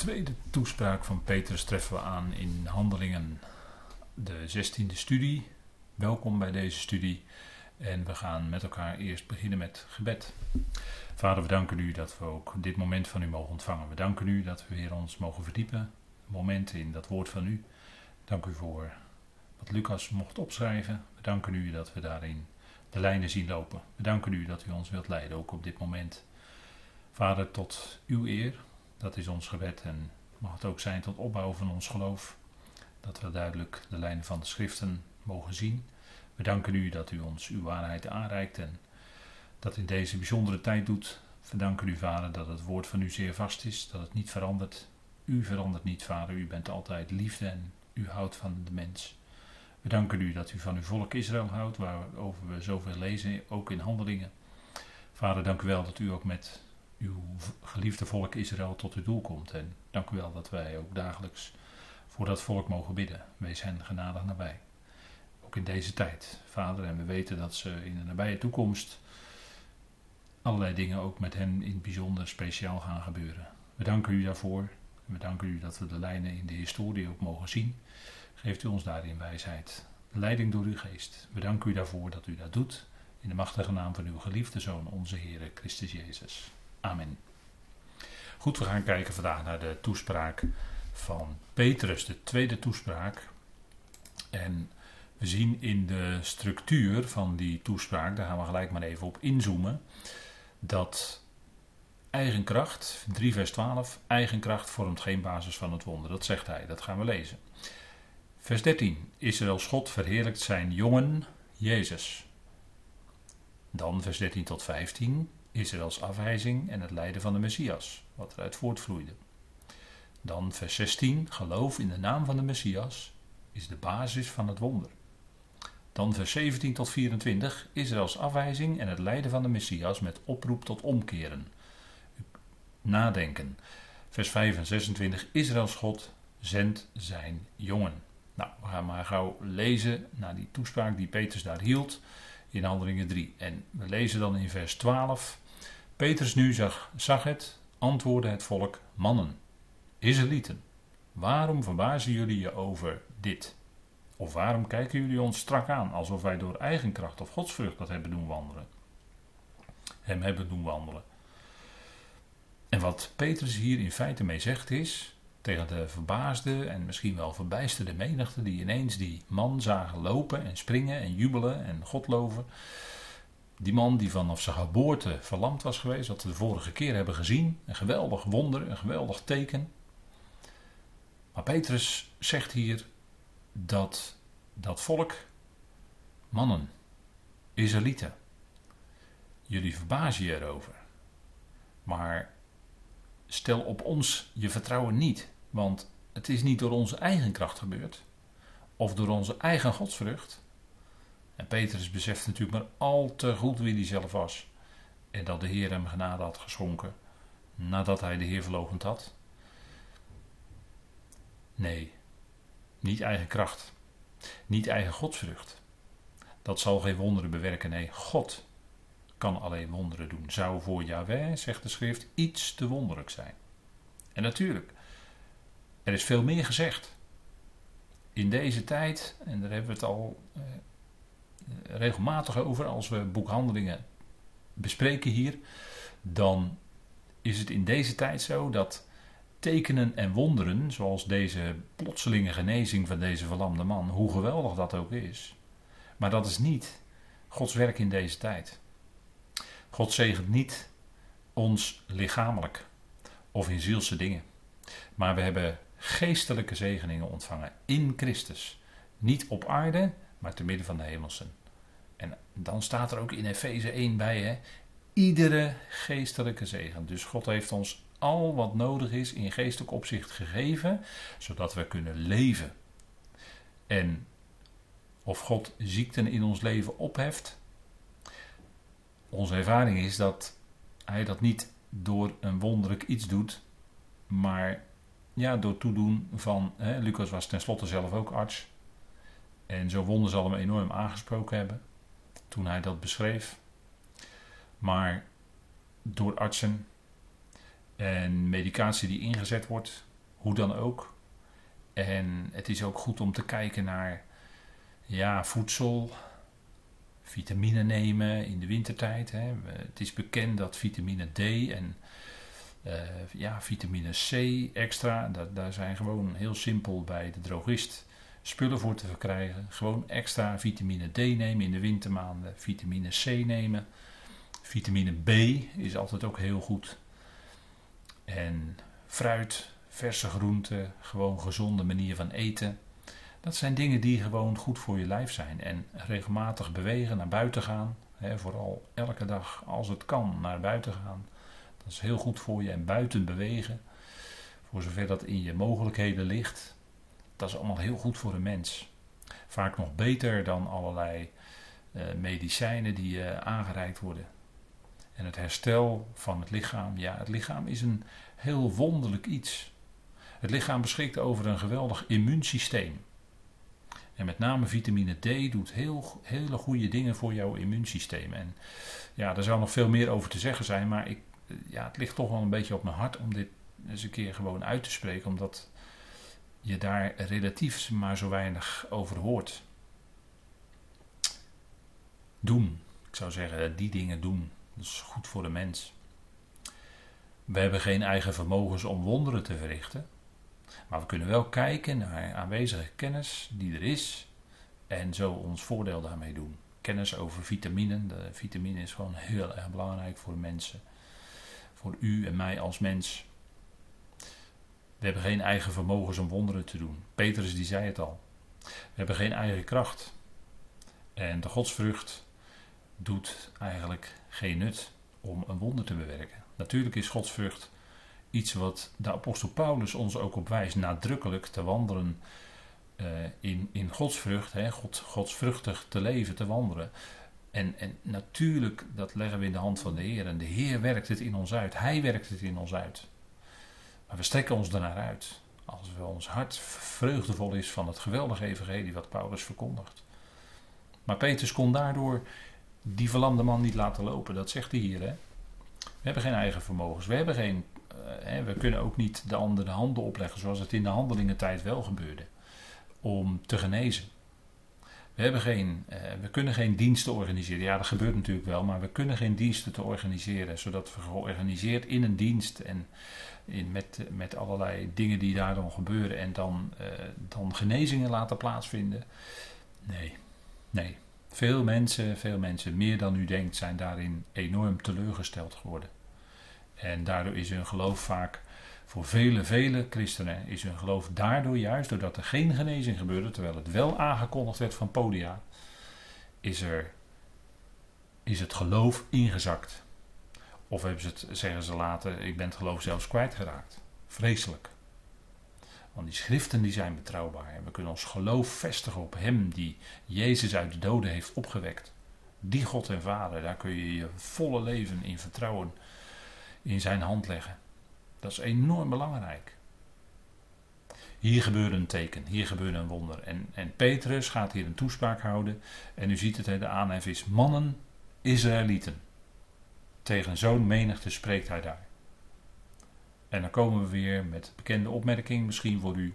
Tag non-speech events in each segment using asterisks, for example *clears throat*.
tweede toespraak van Petrus treffen we aan in Handelingen, de 16e studie. Welkom bij deze studie en we gaan met elkaar eerst beginnen met gebed. Vader, we danken u dat we ook dit moment van u mogen ontvangen. We danken u dat we weer ons mogen verdiepen, momenten in dat woord van u. Dank u voor wat Lucas mocht opschrijven. We danken u dat we daarin de lijnen zien lopen. We danken u dat u ons wilt leiden, ook op dit moment. Vader, tot uw eer, dat is ons gebed en mag het ook zijn tot opbouw van ons geloof. Dat we duidelijk de lijnen van de schriften mogen zien. We danken u dat u ons uw waarheid aanreikt en dat in deze bijzondere tijd doet. We danken u, Vader, dat het woord van u zeer vast is, dat het niet verandert. U verandert niet, Vader. U bent altijd liefde en u houdt van de mens. We danken u dat u van uw volk Israël houdt, waarover we zoveel lezen, ook in handelingen. Vader, dank u wel dat u ook met uw geliefde volk Israël tot uw doel komt. En dank u wel dat wij ook dagelijks voor dat volk mogen bidden. Wees hen genadig nabij. Ook in deze tijd, Vader. En we weten dat ze in de nabije toekomst allerlei dingen ook met hen in het bijzonder speciaal gaan gebeuren. We danken u daarvoor. We danken u dat we de lijnen in de historie ook mogen zien. Geeft u ons daarin wijsheid. Leiding door uw geest. We danken u daarvoor dat u dat doet. In de machtige naam van uw geliefde Zoon, onze Heer Christus Jezus. Amen. Goed, we gaan kijken vandaag naar de toespraak van Petrus, de tweede toespraak. En we zien in de structuur van die toespraak, daar gaan we gelijk maar even op inzoomen, dat eigen kracht, 3 vers 12, eigen kracht vormt geen basis van het wonder. Dat zegt hij, dat gaan we lezen. Vers 13, Israëls God verheerlijkt zijn jongen, Jezus. Dan vers 13 tot 15, Israëls afwijzing en het lijden van de Messias, wat eruit voortvloeide. Dan vers 16, geloof in de naam van de Messias is de basis van het wonder. Dan vers 17 tot 24, Israëls afwijzing en het lijden van de Messias met oproep tot omkeren. Nadenken. Vers 5 en 26, Israëls God zendt zijn jongen. Nou, we gaan maar gauw lezen naar die toespraak die Petrus daar hield in Handelingen 3. En we lezen dan in vers 12. Petrus nu zag, zag het, antwoordde het volk, mannen, Israëlieten, waarom verbazen jullie je over dit? Of waarom kijken jullie ons strak aan, alsof wij door eigen kracht of godsvrucht dat hebben doen wandelen? Hem hebben doen wandelen. En wat Petrus hier in feite mee zegt is, tegen de verbaasde en misschien wel verbijsterde menigte die ineens die man zagen lopen en springen en jubelen en God loven. Die man die vanaf zijn geboorte verlamd was geweest, wat we de vorige keer hebben gezien. Een geweldig wonder, een geweldig teken. Maar Petrus zegt hier dat dat volk, mannen, Israëlieten, jullie verbazen je erover. Maar stel op ons je vertrouwen niet, want het is niet door onze eigen kracht gebeurd, of door onze eigen godsvrucht. En Petrus beseft natuurlijk maar al te goed wie hij zelf was, en dat de Heer hem genade had geschonken nadat hij de Heer verlogend had. Nee, niet eigen kracht, niet eigen godsvrucht. Dat zal geen wonderen bewerken. Nee, God kan alleen wonderen doen. Zou voor Yahweh, zegt de schrift, iets te wonderlijk zijn. En natuurlijk, er is veel meer gezegd. In deze tijd, en daar hebben we het al eh, regelmatig over als we boekhandelingen bespreken hier, dan is het in deze tijd zo dat tekenen en wonderen, zoals deze plotselinge genezing van deze verlamde man, hoe geweldig dat ook is, maar dat is niet Gods werk in deze tijd. God zegent niet ons lichamelijk of in zielse dingen. Maar we hebben geestelijke zegeningen ontvangen in Christus. Niet op aarde, maar te midden van de hemelsen. En dan staat er ook in Efeze 1 bij, hè, iedere geestelijke zegen. Dus God heeft ons al wat nodig is in geestelijk opzicht gegeven, zodat we kunnen leven. En of God ziekten in ons leven opheft, onze ervaring is dat hij dat niet door een wonderlijk iets doet, maar ja, door toedoen van. Hè, Lucas was tenslotte zelf ook arts. En zo'n wonder zal hem enorm aangesproken hebben toen hij dat beschreef. Maar door artsen en medicatie die ingezet wordt, hoe dan ook. En het is ook goed om te kijken naar ja, voedsel, vitamine nemen in de wintertijd. Hè. Het is bekend dat vitamine D en uh, ja, vitamine C extra, dat, daar zijn gewoon heel simpel bij de drogist spullen voor te verkrijgen. Gewoon extra vitamine D nemen in de wintermaanden, vitamine C nemen. Vitamine B is altijd ook heel goed. En fruit, verse groenten, gewoon gezonde manier van eten. Dat zijn dingen die gewoon goed voor je lijf zijn. En regelmatig bewegen, naar buiten gaan. Hè, vooral elke dag als het kan naar buiten gaan. Dat is heel goed voor je. En buiten bewegen. Voor zover dat in je mogelijkheden ligt. Dat is allemaal heel goed voor een mens. Vaak nog beter dan allerlei uh, medicijnen die uh, aangereikt worden. En het herstel van het lichaam. Ja, het lichaam is een heel wonderlijk iets. Het lichaam beschikt over een geweldig immuunsysteem. En met name vitamine D doet heel, hele goede dingen voor jouw immuunsysteem. En ja, daar zou nog veel meer over te zeggen zijn, maar ik, ja, het ligt toch wel een beetje op mijn hart om dit eens een keer gewoon uit te spreken, omdat je daar relatief maar zo weinig over hoort. Doen. Ik zou zeggen, die dingen doen. Dat is goed voor de mens. We hebben geen eigen vermogens om wonderen te verrichten. Maar we kunnen wel kijken naar aanwezige kennis die er is en zo ons voordeel daarmee doen. Kennis over vitaminen. De vitamine is gewoon heel erg belangrijk voor mensen. Voor u en mij als mens. We hebben geen eigen vermogens om wonderen te doen. Petrus die zei het al. We hebben geen eigen kracht. En de godsvrucht doet eigenlijk geen nut om een wonder te bewerken. Natuurlijk is godsvrucht iets wat de apostel Paulus ons ook op wijst, nadrukkelijk te wandelen uh, in, in godsvrucht, hè, God, godsvruchtig te leven, te wandelen. En, en natuurlijk, dat leggen we in de hand van de Heer. En de Heer werkt het in ons uit. Hij werkt het in ons uit. Maar we strekken ons ernaar uit. Als we ons hart vreugdevol is van het geweldige evangelie wat Paulus verkondigt. Maar Petrus kon daardoor die verlamde man niet laten lopen. Dat zegt hij hier. Hè? We hebben geen eigen vermogens. We hebben geen uh, we kunnen ook niet de andere de handen opleggen zoals het in de handelingentijd wel gebeurde. Om te genezen. We, hebben geen, uh, we kunnen geen diensten organiseren. Ja, dat gebeurt natuurlijk wel, maar we kunnen geen diensten te organiseren. Zodat we georganiseerd in een dienst en in, met, met allerlei dingen die daar dan gebeuren en dan, uh, dan genezingen laten plaatsvinden. Nee, nee. Veel mensen, veel mensen, meer dan u denkt, zijn daarin enorm teleurgesteld geworden. En daardoor is hun geloof vaak voor vele, vele christenen is hun geloof daardoor juist, doordat er geen genezing gebeurde, terwijl het wel aangekondigd werd van podia, is, er, is het geloof ingezakt. Of hebben ze het, zeggen ze later, ik ben het geloof zelfs kwijtgeraakt. Vreselijk. Want die schriften die zijn betrouwbaar. En we kunnen ons geloof vestigen op Hem die Jezus uit de doden heeft opgewekt. Die God en Vader, daar kun je je volle leven in vertrouwen in zijn hand leggen. Dat is enorm belangrijk. Hier gebeurde een teken, hier gebeurde een wonder. En, en Petrus gaat hier een toespraak houden. En u ziet het, de aanhef is mannen, Israëlieten. Tegen zo'n menigte spreekt hij daar. En dan komen we weer met bekende opmerking, misschien voor u.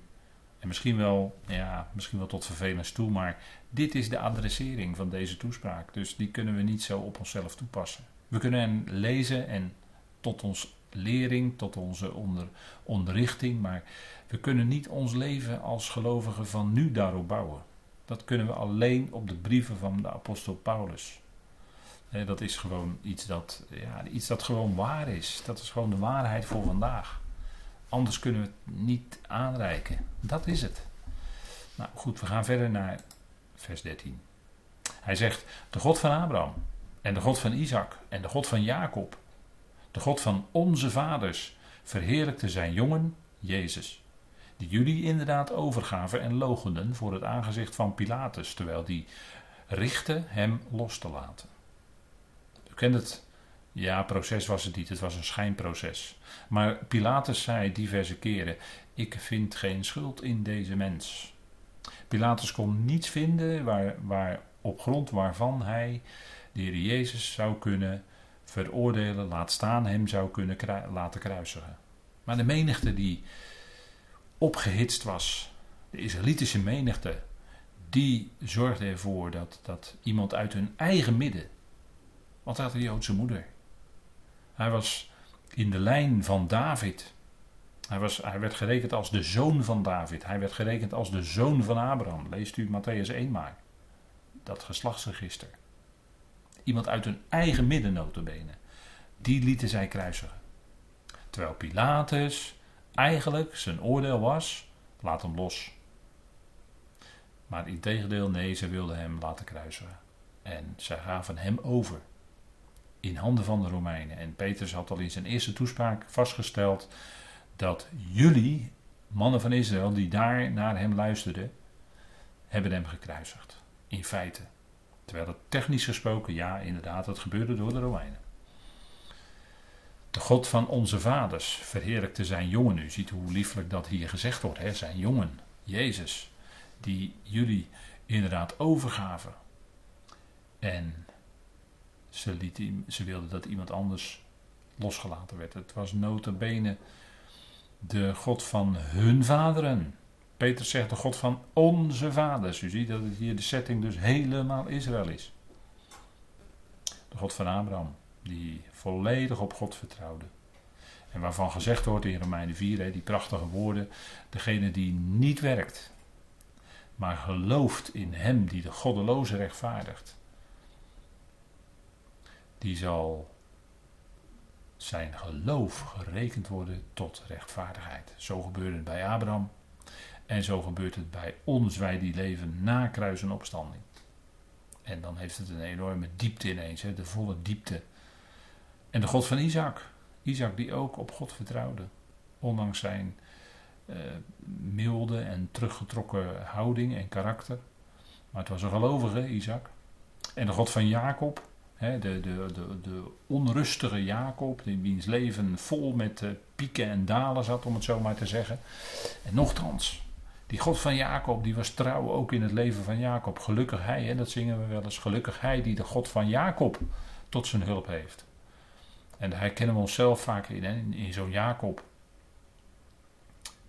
En misschien wel, ja, misschien wel tot vervelens toe, maar dit is de adressering van deze toespraak. Dus die kunnen we niet zo op onszelf toepassen. We kunnen hem lezen en tot ons lering, tot onze onder, onderrichting, maar we kunnen niet ons leven als gelovigen van nu daarop bouwen. Dat kunnen we alleen op de brieven van de apostel Paulus. dat is gewoon iets dat, ja, iets dat gewoon waar is. Dat is gewoon de waarheid voor vandaag. Anders kunnen we het niet aanreiken. Dat is het. Nou goed, we gaan verder naar vers 13. Hij zegt: De God van Abraham en de God van Isaac en de God van Jacob de God van onze vaders, verheerlijkte zijn jongen, Jezus, die jullie inderdaad overgaven en logenden voor het aangezicht van Pilatus, terwijl die richtte hem los te laten. U kent het, ja, proces was het niet, het was een schijnproces. Maar Pilatus zei diverse keren: Ik vind geen schuld in deze mens. Pilatus kon niets vinden waar, waar, op grond waarvan hij de Heer Jezus zou kunnen veroordelen, laat staan, hem zou kunnen laten kruisigen. Maar de menigte die opgehitst was. De Israëlitische menigte, die zorgde ervoor dat, dat iemand uit hun eigen midden, hij had een Joodse moeder. Hij was in de lijn van David. Hij, was, hij werd gerekend als de zoon van David. Hij werd gerekend als de zoon van Abraham. Leest u Matthäus 1 maar. Dat geslachtsregister. Iemand uit hun eigen midden notabene. Die lieten zij kruisigen. Terwijl Pilatus eigenlijk zijn oordeel was, laat hem los. Maar in tegendeel, nee, ze wilden hem laten kruisigen. En zij gaven hem over in handen van de Romeinen. En Petrus had al in zijn eerste toespraak vastgesteld dat jullie, mannen van Israël, die daar naar hem luisterden, hebben hem gekruisigd. In feite. Terwijl het technisch gesproken, ja, inderdaad, het gebeurde door de Romeinen. De God van onze vaders verheerlijkte zijn jongen. U ziet hoe lieflijk dat hier gezegd wordt, hè? zijn jongen, Jezus, die jullie inderdaad overgaven. En ze, liet, ze wilden dat iemand anders losgelaten werd. Het was notabene de God van hun vaderen. Peter zegt de God van onze vaders. U ziet dat het hier de setting dus helemaal Israël is. De God van Abraham, die volledig op God vertrouwde. En waarvan gezegd wordt in Romeinen 4, die prachtige woorden: degene die niet werkt, maar gelooft in hem die de goddeloze rechtvaardigt, die zal zijn geloof gerekend worden tot rechtvaardigheid. Zo gebeurde het bij Abraham en zo gebeurt het bij ons, wij die leven na kruis en opstanding. En dan heeft het een enorme diepte ineens, hè, de volle diepte. En de God van Isaac. Isaac die ook op God vertrouwde. Ondanks zijn uh, milde en teruggetrokken houding en karakter. Maar het was een gelovige, Isaac. En de God van Jacob. Hè, de, de, de, de onrustige Jacob, die wiens leven vol met uh, pieken en dalen zat, om het zo maar te zeggen. En nochtans, die God van Jacob, die was trouw ook in het leven van Jacob. Gelukkig hij, hè, dat zingen we wel eens. Gelukkig hij die de God van Jacob tot zijn hulp heeft. En daar herkennen we onszelf vaak in, in, in zo'n Jacob.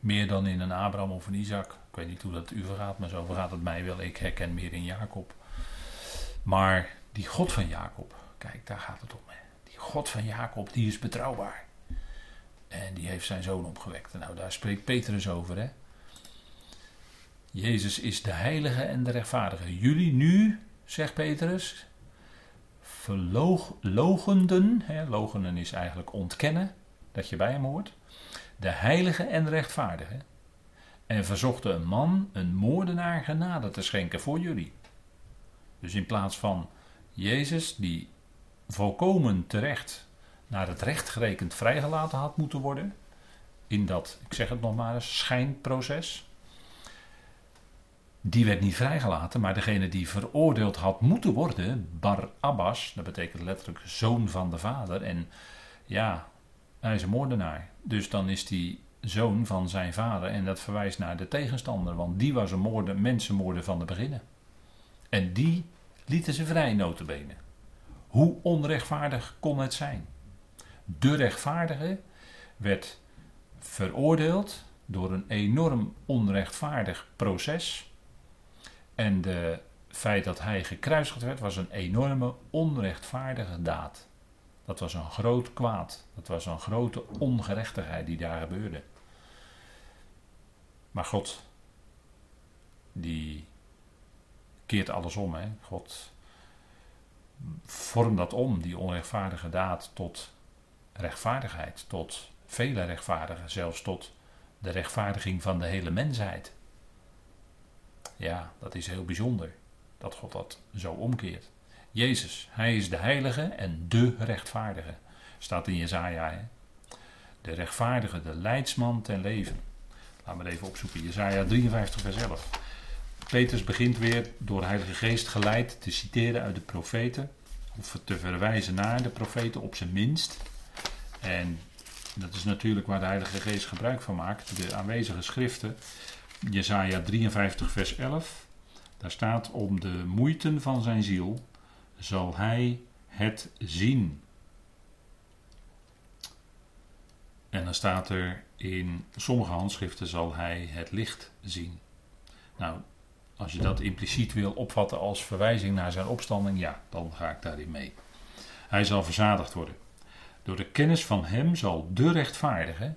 Meer dan in een Abraham of een Isaac. Ik weet niet hoe dat u vergaat, maar zo vergaat het mij wel. Ik herken meer in Jacob. Maar die God van Jacob, kijk, daar gaat het om. Hè. Die God van Jacob, die is betrouwbaar. En die heeft zijn zoon opgewekt. Nou, daar spreekt Petrus over, hè. Jezus is de heilige en de rechtvaardige. Jullie nu, zegt Petrus, verlogenden, hè, logenen is eigenlijk ontkennen dat je bij hem hoort, de heilige en rechtvaardige. En verzochten een man, een moordenaar, genade te schenken voor jullie. Dus in plaats van Jezus, die volkomen terecht naar het recht gerekend vrijgelaten had moeten worden, in dat, ik zeg het nog maar eens, schijnproces, die werd niet vrijgelaten, maar degene die veroordeeld had moeten worden, Bar Abbas, dat betekent letterlijk zoon van de vader. En ja, hij is een moordenaar. Dus dan is die zoon van zijn vader en dat verwijst naar de tegenstander, want die was een moorden, mensenmoorder van de beginnen. En die lieten ze vrij, notabene. Hoe onrechtvaardig kon het zijn? De rechtvaardige werd veroordeeld door een enorm onrechtvaardig proces en het feit dat hij gekruisigd werd, was een enorme onrechtvaardige daad. Dat was een groot kwaad. Dat was een grote ongerechtigheid die daar gebeurde. Maar God, die keert alles om. Hè? God vormt dat om, die onrechtvaardige daad, tot rechtvaardigheid. Tot vele rechtvaardigen, zelfs tot de rechtvaardiging van de hele mensheid. Ja, dat is heel bijzonder dat God dat zo omkeert. Jezus, hij is de heilige en de rechtvaardige. Staat in Jezaja. De rechtvaardige, de leidsman ten leven. Laten we even opzoeken. Jezaja 53 vers 11. Petrus begint weer door de Heilige Geest geleid te citeren uit de profeten. Of te verwijzen naar de profeten op zijn minst. En dat is natuurlijk waar de Heilige Geest gebruik van maakt. De aanwezige schriften. Jesaja 53, vers 11. Daar staat: Om de moeite van zijn ziel zal hij het zien. En dan staat er in sommige handschriften zal hij het licht zien. Nou, als je dat impliciet wil opvatten als verwijzing naar zijn opstanding, ja, dan ga ik daarin mee. Hij zal verzadigd worden. Door de kennis van hem zal de rechtvaardige,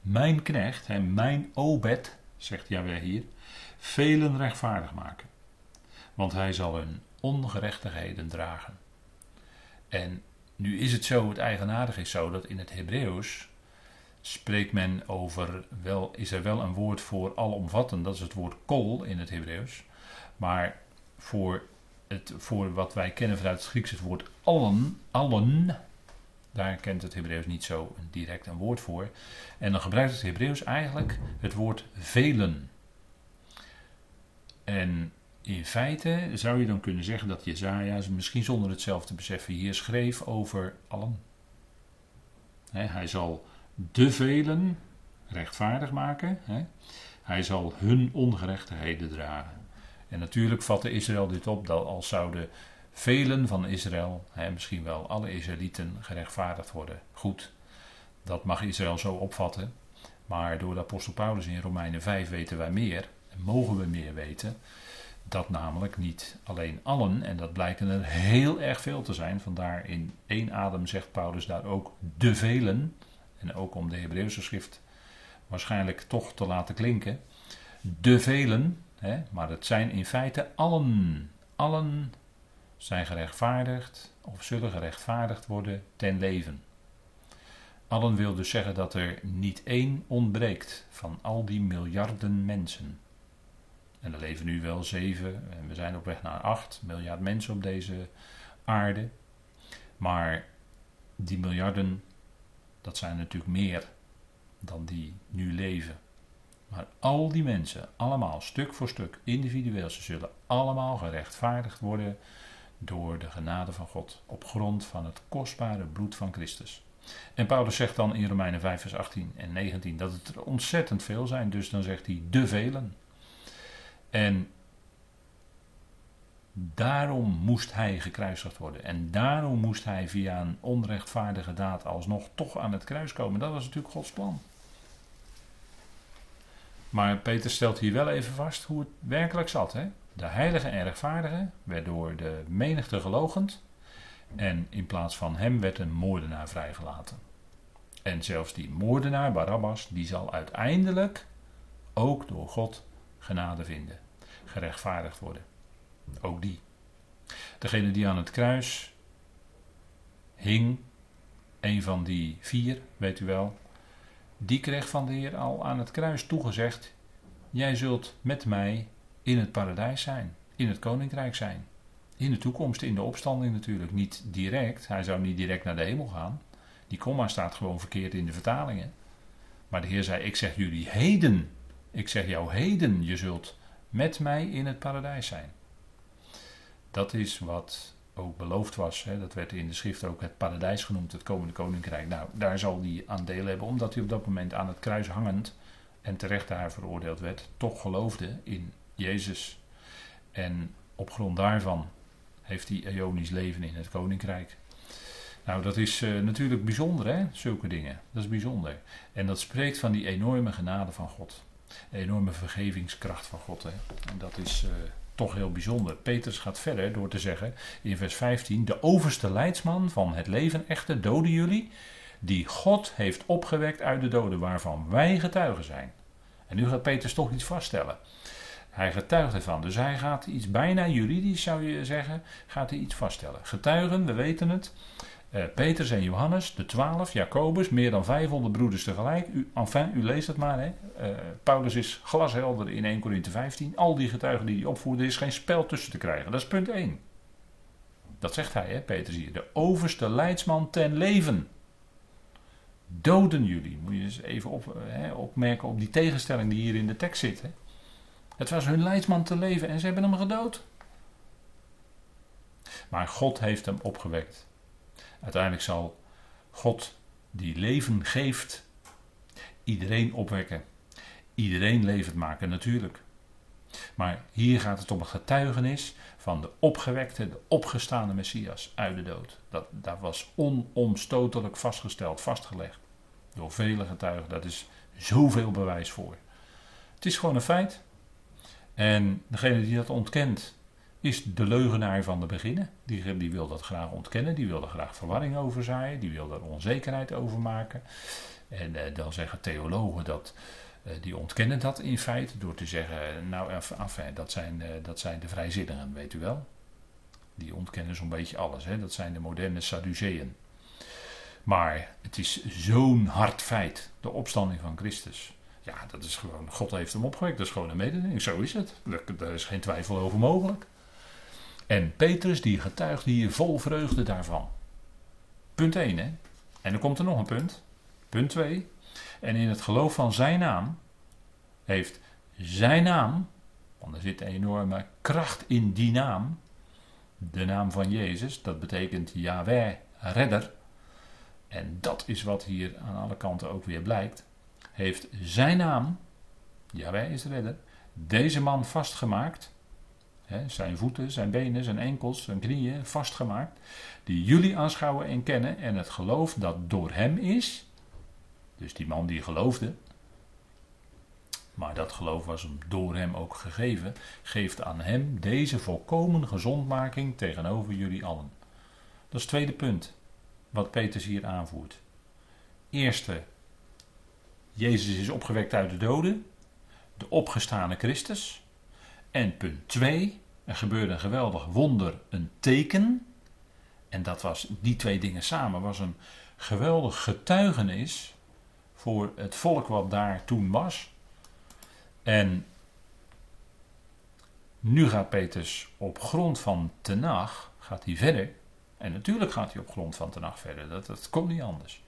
mijn knecht, en mijn obed, zegt Jaweh hier, velen rechtvaardig maken. Want hij zal hun ongerechtigheden dragen. En nu is het zo, het eigenaardige is zo, dat in het Hebreeuws spreekt men over, wel, is er wel een woord voor alomvattend, dat is het woord kol in het Hebreeuws. Maar voor, het, voor wat wij kennen vanuit het Grieks, het woord allen, allen, daar kent het Hebreeuws niet zo direct een woord voor. En dan gebruikt het Hebreeuws eigenlijk het woord velen. En in feite zou je dan kunnen zeggen dat Jezaja, misschien zonder het zelf te beseffen, hier schreef over allen. hij zal de velen rechtvaardig maken. Hij zal hun ongerechtigheden dragen. En natuurlijk vatte Israël dit op dat als zouden velen van Israël, misschien wel alle Israëlieten, gerechtvaardigd worden. Goed, dat mag Israël zo opvatten. Maar door de apostel Paulus in Romeinen 5 weten wij meer, en mogen we meer weten, dat namelijk niet alleen allen, en dat blijken er heel erg veel te zijn, vandaar in één adem zegt Paulus daar ook de velen, en ook om de Hebreeuwse schrift waarschijnlijk toch te laten klinken, de velen, hè, maar het zijn in feite allen, allen zijn gerechtvaardigd of zullen gerechtvaardigd worden ten leven. Allen wil dus zeggen dat er niet één ontbreekt van al die miljarden mensen. En er leven nu wel zeven, en we zijn op weg naar acht miljard mensen op deze aarde. Maar die miljarden, dat zijn natuurlijk meer dan die nu leven. Maar al die mensen, allemaal stuk voor stuk, individueel, ze zullen allemaal gerechtvaardigd worden door de genade van God, op grond van het kostbare bloed van Christus. En Paulus zegt dan in Romeinen 5, vers 18 en 19 dat het er ontzettend veel zijn, dus dan zegt hij de velen. En daarom moest hij gekruisigd worden. En daarom moest hij via een onrechtvaardige daad alsnog toch aan het kruis komen. Dat was natuurlijk Gods plan. Maar Peter stelt hier wel even vast hoe het werkelijk zat. Hè? De heilige en rechtvaardige werd door de menigte gelogend. En in plaats van hem werd een moordenaar vrijgelaten. En zelfs die moordenaar, Barabbas, die zal uiteindelijk ook door God genade vinden. Gerechtvaardigd worden. Ook die. Degene die aan het kruis hing, een van die vier, weet u wel, die kreeg van de Heer al aan het kruis toegezegd: Jij zult met mij in het paradijs zijn, in het koninkrijk zijn. In de toekomst, in de opstanding natuurlijk. Niet direct, hij zou niet direct naar de hemel gaan. Die komma staat gewoon verkeerd in de vertalingen. Maar de Heer zei: Ik zeg jullie heden, ik zeg jou heden, je zult met mij in het paradijs zijn. Dat is wat ook beloofd was. Hè. Dat werd in de schrift ook het paradijs genoemd, het komende koninkrijk. Nou, daar zal hij aan deel hebben, omdat hij op dat moment aan het kruis hangend en terecht daar veroordeeld werd, toch geloofde in Jezus. En op grond daarvan heeft hij Ionisch leven in het koninkrijk. Nou, dat is uh, natuurlijk bijzonder, hè, zulke dingen. Dat is bijzonder. En dat spreekt van die enorme genade van God. De enorme vergevingskracht van God. Hè. En dat is uh, toch heel bijzonder. Petrus gaat verder door te zeggen in vers 15: De overste leidsman van het leven echte doden jullie, die God heeft opgewekt uit de doden, waarvan wij getuigen zijn. En nu gaat Petrus toch iets vaststellen. Hij getuigt ervan. Dus hij gaat iets bijna juridisch, zou je zeggen, gaat hij iets vaststellen. Getuigen, we weten het. Uh, Petrus en Johannes, de twaalf, Jacobus, meer dan 500 broeders tegelijk. U, enfin, u leest het maar. Hè. Uh, Paulus is glashelder in 1 Corinthië 15. Al die getuigen die hij opvoerde, er is geen spel tussen te krijgen. Dat is punt 1. Dat zegt hij, hè, Petrus hier. De overste leidsman ten leven. Doden jullie. Moet je eens even op, hè, opmerken op die tegenstelling die hier in de tekst zit. Hè. Het was hun leidsman te leven en ze hebben hem gedood. Maar God heeft hem opgewekt. Uiteindelijk zal God die leven geeft, iedereen opwekken. Iedereen levend maken, natuurlijk. Maar hier gaat het om een getuigenis van de opgewekte, de opgestaande Messias uit de dood. Dat, dat was onomstotelijk vastgesteld, vastgelegd door vele getuigen. Dat is zoveel bewijs voor. Het is gewoon een feit. En degene die dat ontkent, is de leugenaar van de beginnen. Die, die wil dat graag ontkennen, die wil er graag verwarring over zaaien, die wil er onzekerheid over maken. En eh, dan zeggen theologen dat, eh, die ontkennen dat in feite door te zeggen, nou enfin, dat, zijn, eh, dat zijn de vrijzinnigen, weet u wel. Die ontkennen zo'n beetje alles, hè? dat zijn de moderne Sadduceeën. Maar het is zo'n hard feit, de opstanding van Christus. Ja, dat is gewoon, God heeft hem opgewekt, dat is gewoon een mededeling, zo is het. Daar is geen twijfel over mogelijk. En Petrus die getuigt hier vol vreugde daarvan. Punt 1 hè. En dan komt er nog een punt. Punt 2. En in het geloof van zijn naam heeft zijn naam, want er zit een enorme kracht in die naam, de naam van Jezus, dat betekent Yahweh, redder. En dat is wat hier aan alle kanten ook weer blijkt. Heeft zijn naam, Yahweh is redder, deze man vastgemaakt zijn voeten, zijn benen, zijn enkels, zijn knieën vastgemaakt, die jullie aanschouwen en kennen en het geloof dat door hem is, dus die man die geloofde, maar dat geloof was hem door hem ook gegeven, geeft aan hem deze volkomen gezondmaking tegenover jullie allen. Dat is het tweede punt wat Petrus hier aanvoert. Eerste, Jezus is opgewekt uit de doden, de opgestane Christus. En punt 2, er gebeurde een geweldig wonder, een teken. En dat was, die twee dingen samen, was een geweldig getuigenis voor het volk wat daar toen was. En nu gaat Petrus op grond van Tenach, gaat hij verder. En natuurlijk gaat hij op grond van Tenach verder, dat, dat komt niet anders.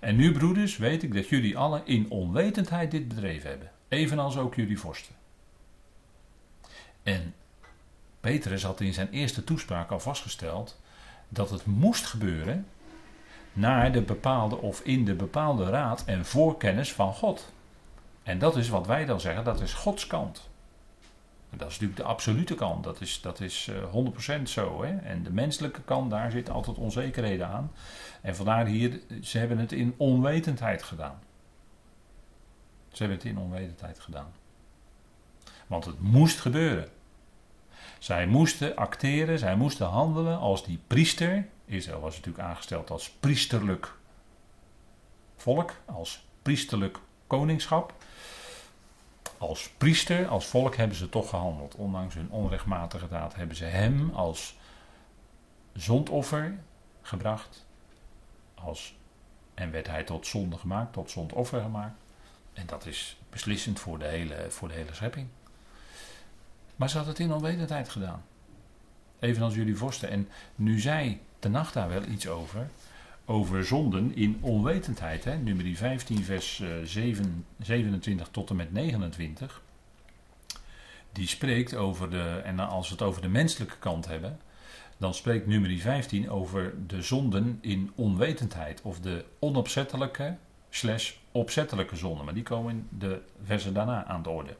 En nu, broeders, weet ik dat jullie allen in onwetendheid dit bedreven hebben, evenals ook jullie vorsten. En Petrus had in zijn eerste toespraak al vastgesteld dat het moest gebeuren naar de bepaalde of in de bepaalde raad en voorkennis van God. En dat is wat wij dan zeggen, dat is Gods kant. Dat is natuurlijk de absolute kant, dat is, dat is 100% eh, zo. Hè? En de menselijke kant, daar zit altijd onzekerheden aan. En vandaar hier, ze hebben het in onwetendheid gedaan. Ze hebben het in onwetendheid gedaan. Want het moest gebeuren. Zij moesten acteren, zij moesten handelen als die priester. Israël was natuurlijk aangesteld als priesterlijk volk, als priesterlijk koningschap. Als priester, als volk hebben ze toch gehandeld. Ondanks hun onrechtmatige daad hebben ze hem als zondoffer gebracht. Als, en werd hij tot zonde gemaakt, tot zondoffer gemaakt. En dat is beslissend voor de hele, voor de hele schepping. Maar ze had het in onwetendheid gedaan. Evenals jullie vorsten. En nu zei de nacht daar wel iets over. Over zonden in onwetendheid. Hè? Nummer 15, vers 7, eh, 27 tot en met 29. Die spreekt over de. En als we het over de menselijke kant hebben. Dan spreekt nummer 15 over de zonden in onwetendheid. Of de onopzettelijke slash opzettelijke zonden. Maar die komen in de versen daarna aan de orde.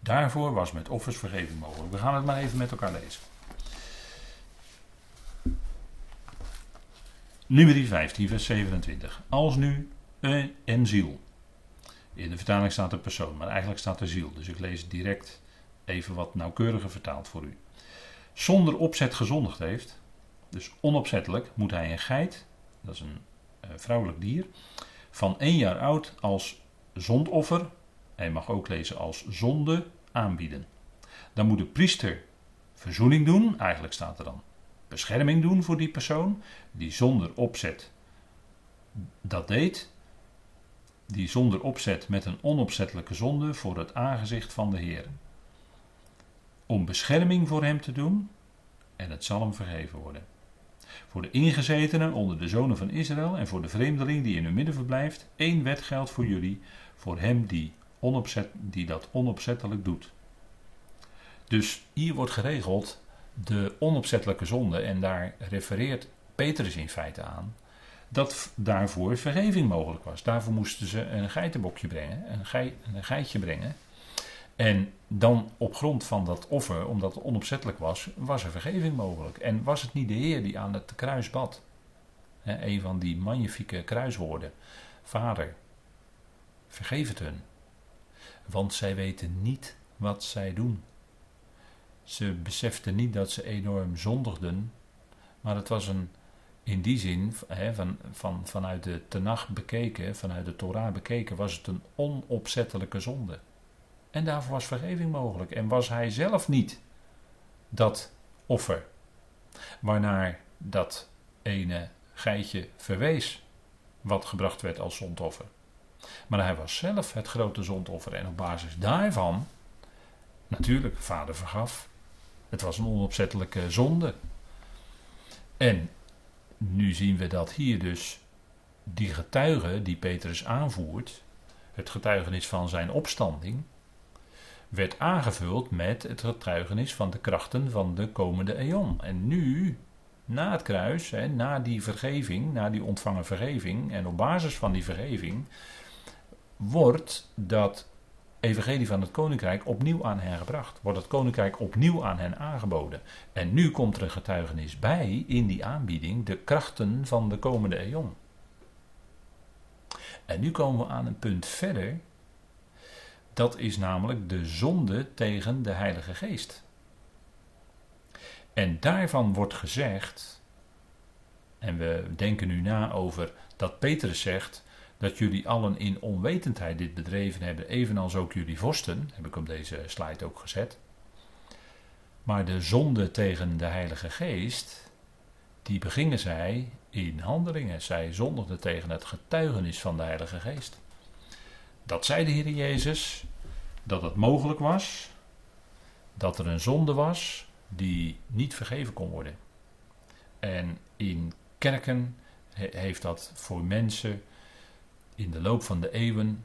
Daarvoor was met offers vergeving mogelijk. We gaan het maar even met elkaar lezen. Nummer 15, vers 27. Als nu een ziel. In de vertaling staat er persoon, maar eigenlijk staat er ziel. Dus ik lees direct even wat nauwkeuriger vertaald voor u. Zonder opzet gezondigd heeft, dus onopzettelijk, moet hij een geit, dat is een uh, vrouwelijk dier, van één jaar oud als zondoffer hij mag ook lezen als zonde aanbieden. Dan moet de priester verzoening doen, eigenlijk staat er dan bescherming doen voor die persoon die zonder opzet dat deed, die zonder opzet met een onopzettelijke zonde voor het aangezicht van de Heer. Om bescherming voor hem te doen en het zal hem vergeven worden. Voor de ingezetenen onder de zonen van Israël en voor de vreemdeling die in hun midden verblijft, één wet geldt voor jullie, voor hem die onopzet, die dat onopzettelijk doet. Dus hier wordt geregeld de onopzettelijke zonde, en daar refereert Petrus in feite aan, dat daarvoor vergeving mogelijk was. Daarvoor moesten ze een geitenbokje brengen, een, gei, een geitje brengen. En dan op grond van dat offer, omdat het onopzettelijk was, was er vergeving mogelijk. En was het niet de Heer die aan het kruis bad? Een van die magnifieke kruiswoorden. Vader, vergeef het hun. Want zij weten niet wat zij doen. Ze beseften niet dat ze enorm zondigden. Maar het was een, in die zin, van, van, vanuit de Tenach bekeken, vanuit de Torah bekeken, was het een onopzettelijke zonde. En daarvoor was vergeving mogelijk. En was hij zelf niet dat offer. Waarnaar dat ene geitje verwees. Wat gebracht werd als zondoffer. Maar hij was zelf het grote zondoffer. En op basis daarvan, natuurlijk, vader vergaf. Het was een onopzettelijke zonde. En nu zien we dat hier dus die getuige die Petrus aanvoert, het getuigenis van zijn opstanding, werd aangevuld met het getuigenis van de krachten van de komende eon. En nu, na het kruis, hè, na die vergeving, na die ontvangen vergeving, en op basis van die vergeving, wordt dat evangelie van het koninkrijk opnieuw aan hen gebracht. Wordt het koninkrijk opnieuw aan hen aangeboden. En nu komt er een getuigenis bij in die aanbieding, de krachten van de komende eon. En nu komen we aan een punt verder dat is namelijk de zonde tegen de Heilige Geest. En daarvan wordt gezegd, en we denken nu na over dat Petrus zegt dat jullie allen in onwetendheid dit bedreven hebben, evenals ook jullie vorsten, heb ik op deze slide ook gezet. Maar de zonde tegen de Heilige Geest, die begingen zij in handelingen. Zij zondigden tegen het getuigenis van de Heilige Geest. Dat zei de Heer Jezus, dat het mogelijk was dat er een zonde was die niet vergeven kon worden. En in kerken heeft dat voor mensen in de loop van de eeuwen.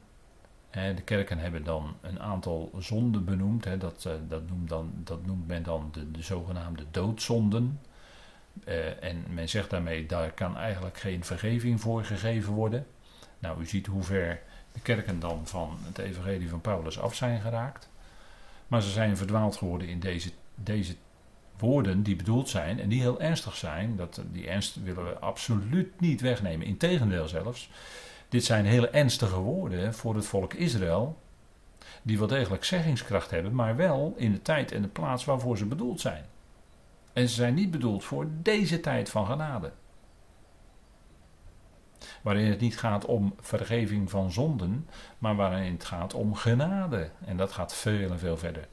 de kerken hebben dan een aantal zonden benoemd. dat, eh, dat, noemt dan, dat noemt men dan de, de zogenaamde doodzonden. Uh, en men zegt daarmee, daar kan eigenlijk geen vergeving voor gegeven worden. Nou, u ziet hoe ver de kerken dan van het evangelie van Paulus af zijn geraakt. Maar ze zijn verdwaald geworden in deze, deze woorden die bedoeld zijn en die heel ernstig zijn. Dat, die ernst willen we absoluut niet wegnemen. Integendeel zelfs. Dit zijn hele ernstige woorden voor het volk Israël. Die wel degelijk zeggingskracht hebben, maar wel in de tijd en de plaats waarvoor ze bedoeld zijn. En ze zijn niet bedoeld voor deze tijd van genade waarin het niet gaat om vergeving van zonden, maar waarin het gaat om genade. En dat gaat veel en veel verder.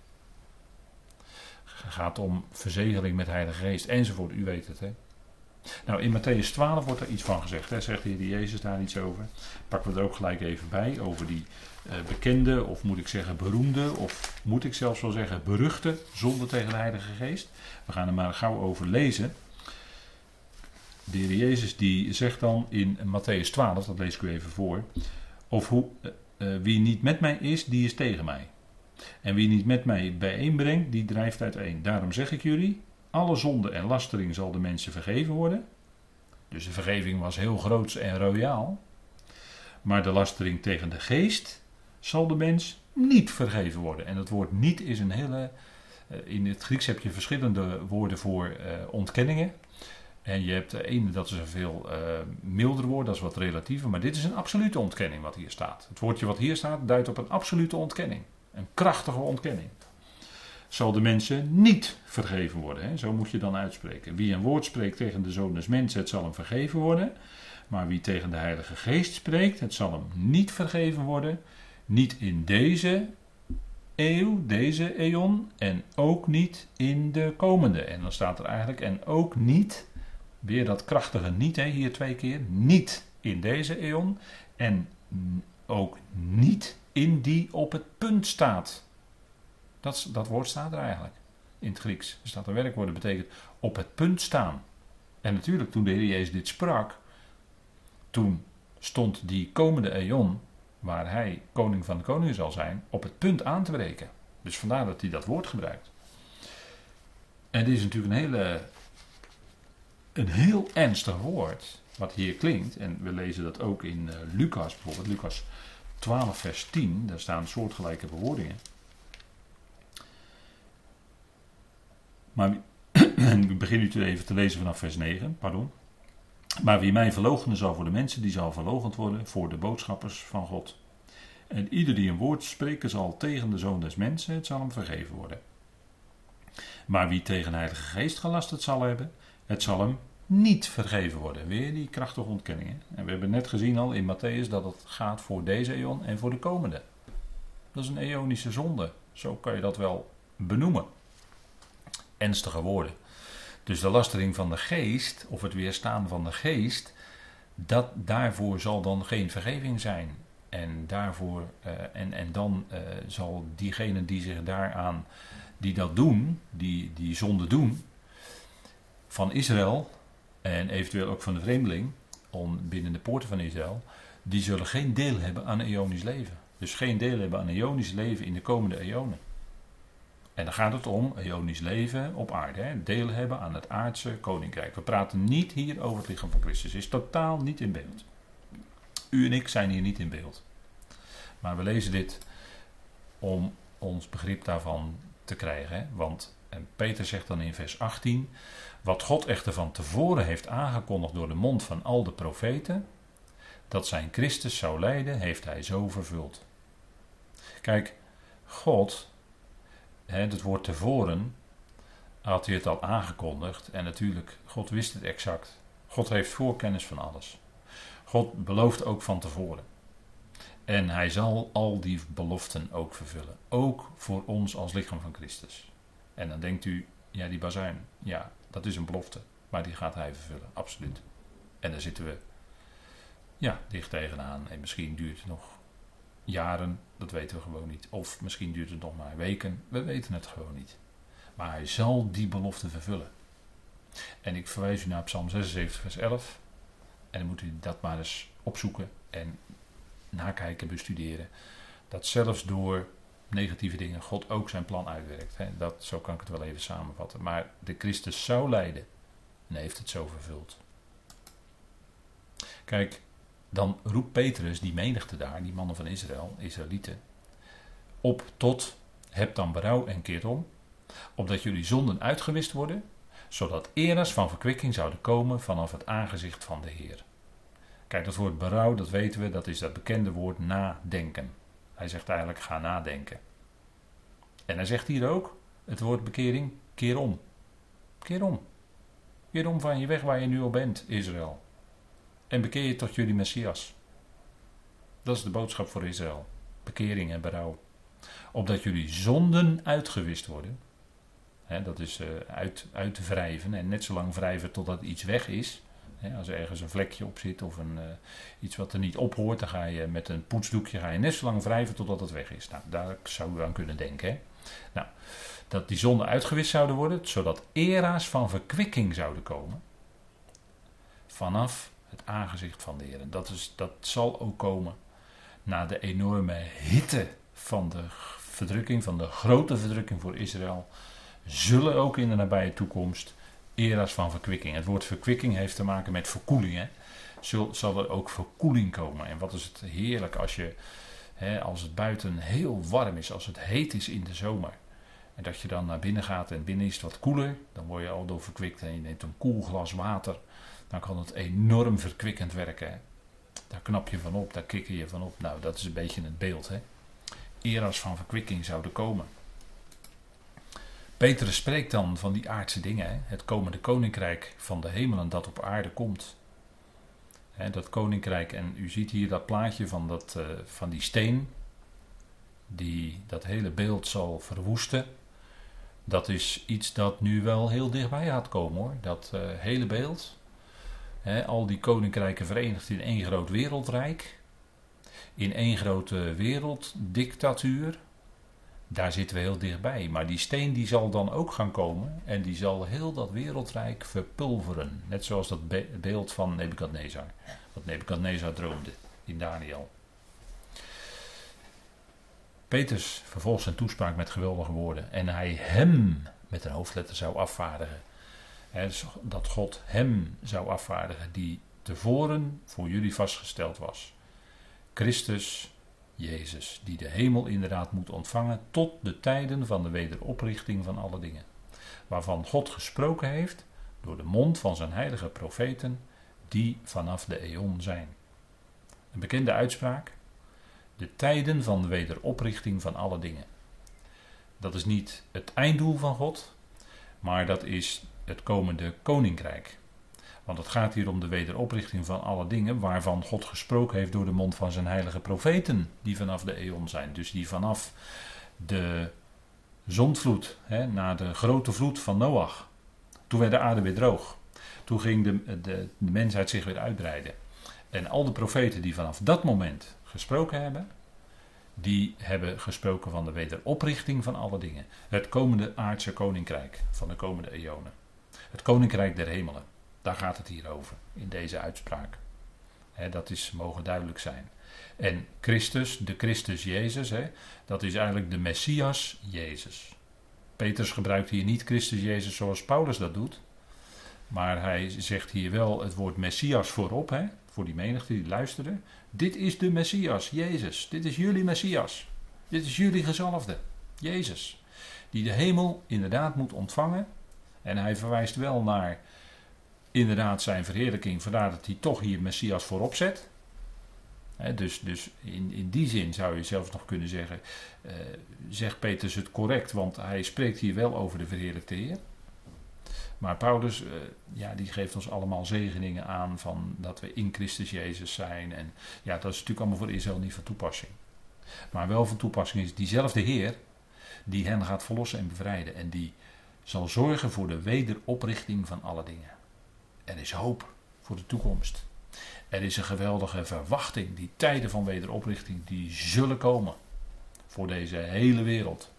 Het gaat om verzegeling met Heilige Geest enzovoort, u weet het hè. Nou, in Matthäus 12 wordt er iets van gezegd. Hè? Zegt de Heer Jezus daar iets over? Pakken we er ook gelijk even bij. Over die uh, bekende, of moet ik zeggen beroemde, of moet ik zelfs wel zeggen beruchte zonde tegen de Heilige Geest. We gaan er maar gauw over lezen. De Heer Jezus die zegt dan in Matthäus 12, dat lees ik u even voor. Of hoe, uh, wie niet met mij is, die is tegen mij. En wie niet met mij bijeenbrengt, die drijft uiteen. Daarom zeg ik jullie, alle zonde en lastering zal de mensen vergeven worden. Dus de vergeving was heel groots en royaal. Maar de lastering tegen de geest zal de mens niet vergeven worden. En dat woord niet is een hele. In het Grieks heb je verschillende woorden voor ontkenningen. En je hebt de ene, dat is een veel milder woord, dat is wat relatiever. Maar dit is een absolute ontkenning wat hier staat. Het woordje wat hier staat duidt op een absolute ontkenning. Een krachtige ontkenning. Zal de mensen niet vergeven worden. Hè? Zo moet je dan uitspreken. Wie een woord spreekt tegen de zoon des mensen, het zal hem vergeven worden. Maar wie tegen de Heilige Geest spreekt, het zal hem niet vergeven worden. Niet in deze eeuw, deze eon, en ook niet in de komende. En dan staat er eigenlijk, en ook niet Weer dat krachtige niet, hè, hier twee keer. Niet in deze eon. En ook niet in die op het punt staat. Dat, dat woord staat er eigenlijk. In het Grieks. Er staat een werkwoord dat betekent op het punt staan. En natuurlijk, toen de Heer Jezus dit sprak. Toen stond die komende eon, waar hij koning van de koningen zal zijn, op het punt aan te breken. Dus vandaar dat hij dat woord gebruikt. En dit is natuurlijk een hele een heel ernstig woord, wat hier klinkt. En we lezen dat ook in uh, Lucas bijvoorbeeld, Lucas 12, vers 10. Daar staan soortgelijke bewoordingen. Maar *clears throat* ik begin nu even te lezen vanaf vers 9, pardon. Maar wie mij verloochenen zal voor de mensen, die zal verloochend worden voor de boodschappers van God. En ieder die een woord spreken zal tegen de zoon des mensen, het zal hem vergeven worden. Maar wie tegen de Heilige Geest gelasterd zal hebben, het zal hem niet vergeven worden. Weer die krachtige ontkenningen. En we hebben net gezien al in Matthäus dat het gaat voor deze eon en voor de komende. Dat is een eonische zonde. Zo kan je dat wel benoemen. Ernstige woorden. Dus de lastering van de geest, of het weerstaan van de geest, dat, daarvoor zal dan geen vergeving zijn. En, daarvoor, uh, en, en dan uh, zal diegene die zich daaraan, die dat doen, die, die zonde doen, van Israël en eventueel ook van de vreemdeling, om binnen de poorten van Israël, die zullen geen deel hebben aan eonisch leven. Dus geen deel hebben aan eonisch leven in de komende eonen. En dan gaat het om eonisch leven op aarde. Hè? Deel hebben aan het aardse koninkrijk. We praten niet hier over het lichaam van Christus. is totaal niet in beeld. U en ik zijn hier niet in beeld. Maar we lezen dit om ons begrip daarvan te krijgen. Hè? Want en Peter zegt dan in vers 18: Wat God echter van tevoren heeft aangekondigd door de mond van al de profeten, dat zijn Christus zou lijden, heeft hij zo vervuld. Kijk, God, het woord tevoren, had hij het al aangekondigd. En natuurlijk, God wist het exact. God heeft voorkennis van alles. God belooft ook van tevoren. En hij zal al die beloften ook vervullen. Ook voor ons als lichaam van Christus. En dan denkt u, ja, die bazuin, ja, dat is een belofte. Maar die gaat hij vervullen, absoluut. En daar zitten we, ja, dicht tegenaan. En misschien duurt het nog jaren, dat weten we gewoon niet. Of misschien duurt het nog maar weken, we weten het gewoon niet. Maar hij zal die belofte vervullen. En ik verwijs u naar Psalm 76, vers 11. En dan moet u dat maar eens opzoeken en nakijken, bestuderen. Dat zelfs door negatieve dingen God ook zijn plan uitwerkt. Dat, zo kan ik het wel even samenvatten. Maar de Christus zou lijden en heeft het zo vervuld. Kijk, dan roept Petrus die menigte daar, die mannen van Israël, Israëlieten, op tot heb dan berouw en keert om, opdat jullie zonden uitgewist worden, zodat eras van verkwikking zouden komen vanaf het aangezicht van de Heer. Kijk, dat woord berouw, dat weten we, dat is dat bekende woord nadenken. Hij zegt eigenlijk ga nadenken. En hij zegt hier ook het woord bekering, keer om. Keer om. Keer om van je weg waar je nu al bent, Israël. En bekeer je tot jullie Messias. Dat is de boodschap voor Israël. Bekering en berouw. Opdat jullie zonden uitgewist worden. dat is uh, uit, uitwrijven en net zo lang wrijven totdat iets weg is als er ergens een vlekje op zit of een, uh, iets wat er niet op hoort, dan ga je met een poetsdoekje ga je net zo lang wrijven totdat het weg is. Nou, daar zou u aan kunnen denken. Nou, dat die zonden uitgewist zouden worden, zodat era's van verkwikking zouden komen. Vanaf het aangezicht van de Heer. Dat, is, dat zal ook komen na de enorme hitte van de verdrukking, van de grote verdrukking voor Israël. Zullen ook in de nabije toekomst era's van verkwikking. Het woord verkwikking heeft te maken met verkoeling. Hè? Zal, zal er ook verkoeling komen. En wat is het heerlijk als, je, hè, als het buiten heel warm is, als het heet is in de zomer. En dat je dan naar binnen gaat en binnen is het wat koeler. Dan word je al door verkwikt en je neemt een koel glas water. Dan kan het enorm verkwikkend werken. Hè? Daar knap je van op, daar kikker je van op. Nou, dat is een beetje het beeld. Hè? Era's van verkwikking zouden komen. Petrus spreekt dan van die aardse dingen, het komende koninkrijk van de hemelen dat op aarde komt. dat koninkrijk, en u ziet hier dat plaatje van, dat, uh, van die steen, die dat hele beeld zal verwoesten. Dat is iets dat nu wel heel dichtbij gaat komen hoor, dat uh, hele beeld. Al die koninkrijken verenigd in één groot wereldrijk, in één grote werelddictatuur daar zitten we heel dichtbij. Maar die steen die zal dan ook gaan komen en die zal heel dat wereldrijk verpulveren. Net zoals dat beeld van Nebukadnezar. Wat Nebukadnezar droomde in Daniel. Petrus vervolgt zijn toespraak met geweldige woorden. En hij hem met een hoofdletter zou afvaardigen. Dat God hem zou afvaardigen die tevoren voor jullie vastgesteld was. Christus Jezus, die de hemel inderdaad moet ontvangen tot de tijden van de wederoprichting van alle dingen. Waarvan God gesproken heeft door de mond van zijn heilige profeten, die vanaf de eon zijn. Een bekende uitspraak. De tijden van de wederoprichting van alle dingen. Dat is niet het einddoel van God, maar dat is het komende koninkrijk. Want het gaat hier om de wederoprichting van alle dingen waarvan God gesproken heeft door de mond van zijn heilige profeten, die vanaf de eon zijn. Dus die vanaf de zondvloed, hè, na de grote vloed van Noach. Toen werd de aarde weer droog. Toen ging de, de, de mensheid zich weer uitbreiden. En al de profeten die vanaf dat moment gesproken hebben, die hebben gesproken van de wederoprichting van alle dingen. Het komende aardse koninkrijk van de komende eonen. Het koninkrijk der hemelen. Daar gaat het hier over in deze uitspraak. dat is mogen duidelijk zijn. En Christus, de Christus Jezus, dat is eigenlijk de Messias Jezus. Petrus gebruikt hier niet Christus Jezus zoals Paulus dat doet. Maar hij zegt hier wel het woord Messias voorop, voor die menigte die luisteren. Dit is de Messias, Jezus. Dit is jullie Messias. Dit is jullie gezalfde, Jezus. Die de hemel inderdaad moet ontvangen. En hij verwijst wel naar inderdaad zijn verheerlijking, vandaar dat hij toch hier Messias voorop zet. dus dus in, in die zin zou je zelf nog kunnen zeggen, uh, zegt Petrus het correct, want hij spreekt hier wel over de verheerlijkte Heer. Maar Paulus, uh, ja, die geeft ons allemaal zegeningen aan van dat we in Christus Jezus zijn. En ja, dat is natuurlijk allemaal voor Israël niet van toepassing. Maar wel van toepassing is diezelfde Heer die hen gaat verlossen en bevrijden. En die zal zorgen voor de wederoprichting van alle dingen. Er is hoop voor de toekomst. Er is een geweldige verwachting. Die tijden van wederoprichting die zullen komen. Voor deze hele wereld.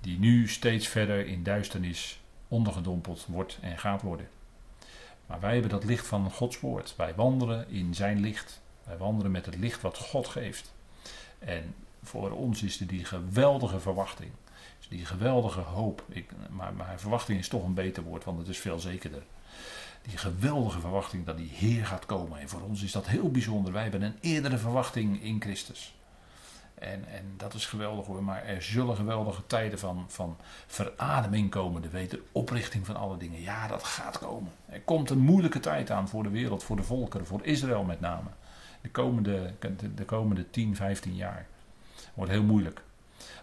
Die nu steeds verder in duisternis ondergedompeld wordt en gaat worden. Maar wij hebben dat licht van Gods woord. Wij wandelen in zijn licht. Wij wandelen met het licht wat God geeft. En voor ons is er die geweldige verwachting. Die geweldige hoop. Ik, maar, verwachting is toch een beter woord, want het is veel zekerder die geweldige verwachting dat die Heer gaat komen. En voor ons is dat heel bijzonder. Wij hebben een eerdere verwachting in Christus. En, en dat is geweldig hoor. Maar er zullen geweldige tijden van, van verademing komen. De wederoprichting van alle dingen. Ja, dat gaat komen. Er komt een moeilijke tijd aan voor de wereld, voor de volkeren, voor Israël met name. De komende, de, de komende 10, 15 jaar. Wordt heel moeilijk.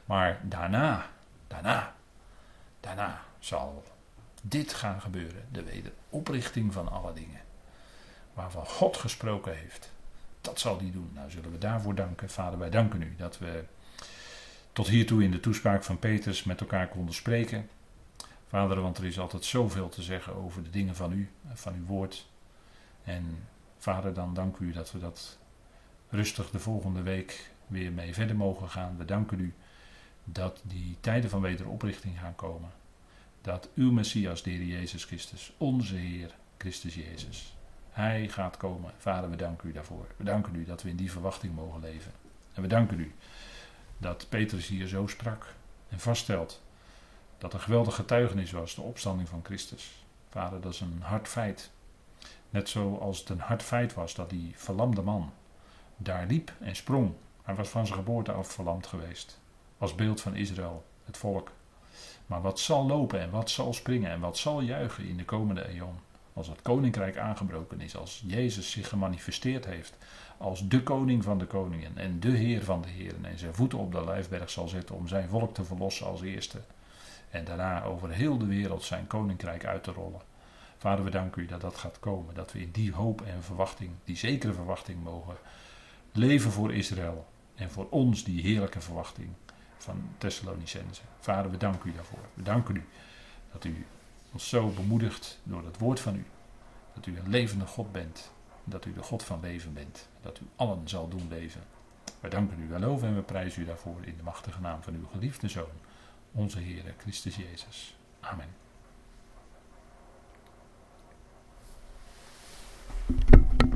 Maar daarna, daarna, daarna zal dit gaan gebeuren. De wederoprichting van alle dingen. Waarvan God gesproken heeft. Dat zal hij doen. Nou zullen we daarvoor danken. Vader, wij danken u dat we tot hiertoe in de toespraak van Petrus met elkaar konden spreken. Vader, want er is altijd zoveel te zeggen over de dingen van u, van uw woord. En vader, dan dank u dat we dat rustig de volgende week weer mee verder mogen gaan. We danken u dat die tijden van wederoprichting gaan komen dat uw Messias, de Heer Jezus Christus, onze Heer Christus Jezus, Hij gaat komen. Vader, we danken u daarvoor. We danken u dat we in die verwachting mogen leven. En we danken u dat Petrus hier zo sprak en vaststelt dat een geweldig getuigenis was, de opstanding van Christus. Vader, dat is een hard feit. Net zoals het een hard feit was dat die verlamde man daar liep en sprong. Hij was van zijn geboorte af verlamd geweest. Als beeld van Israël, het volk. Maar wat zal lopen en wat zal springen en wat zal juichen in de komende eon? Als het koninkrijk aangebroken is, als Jezus zich gemanifesteerd heeft als de koning van de koningen en de heer van de heren en zijn voeten op de lijfberg zal zetten om zijn volk te verlossen als eerste. En daarna over heel de wereld zijn koninkrijk uit te rollen. Vader, we danken u dat dat gaat komen. Dat we in die hoop en verwachting, die zekere verwachting mogen leven voor Israël. En voor ons die heerlijke verwachting van Thessalonicense. Vader, we danken u daarvoor. We danken u dat u ons zo bemoedigt door het woord van u. Dat u een levende God bent. Dat u de God van leven bent. Dat u allen zal doen leven. We danken u, we loven en we prijzen u daarvoor in de machtige naam van uw geliefde Zoon, onze Heer Christus Jezus. Amen.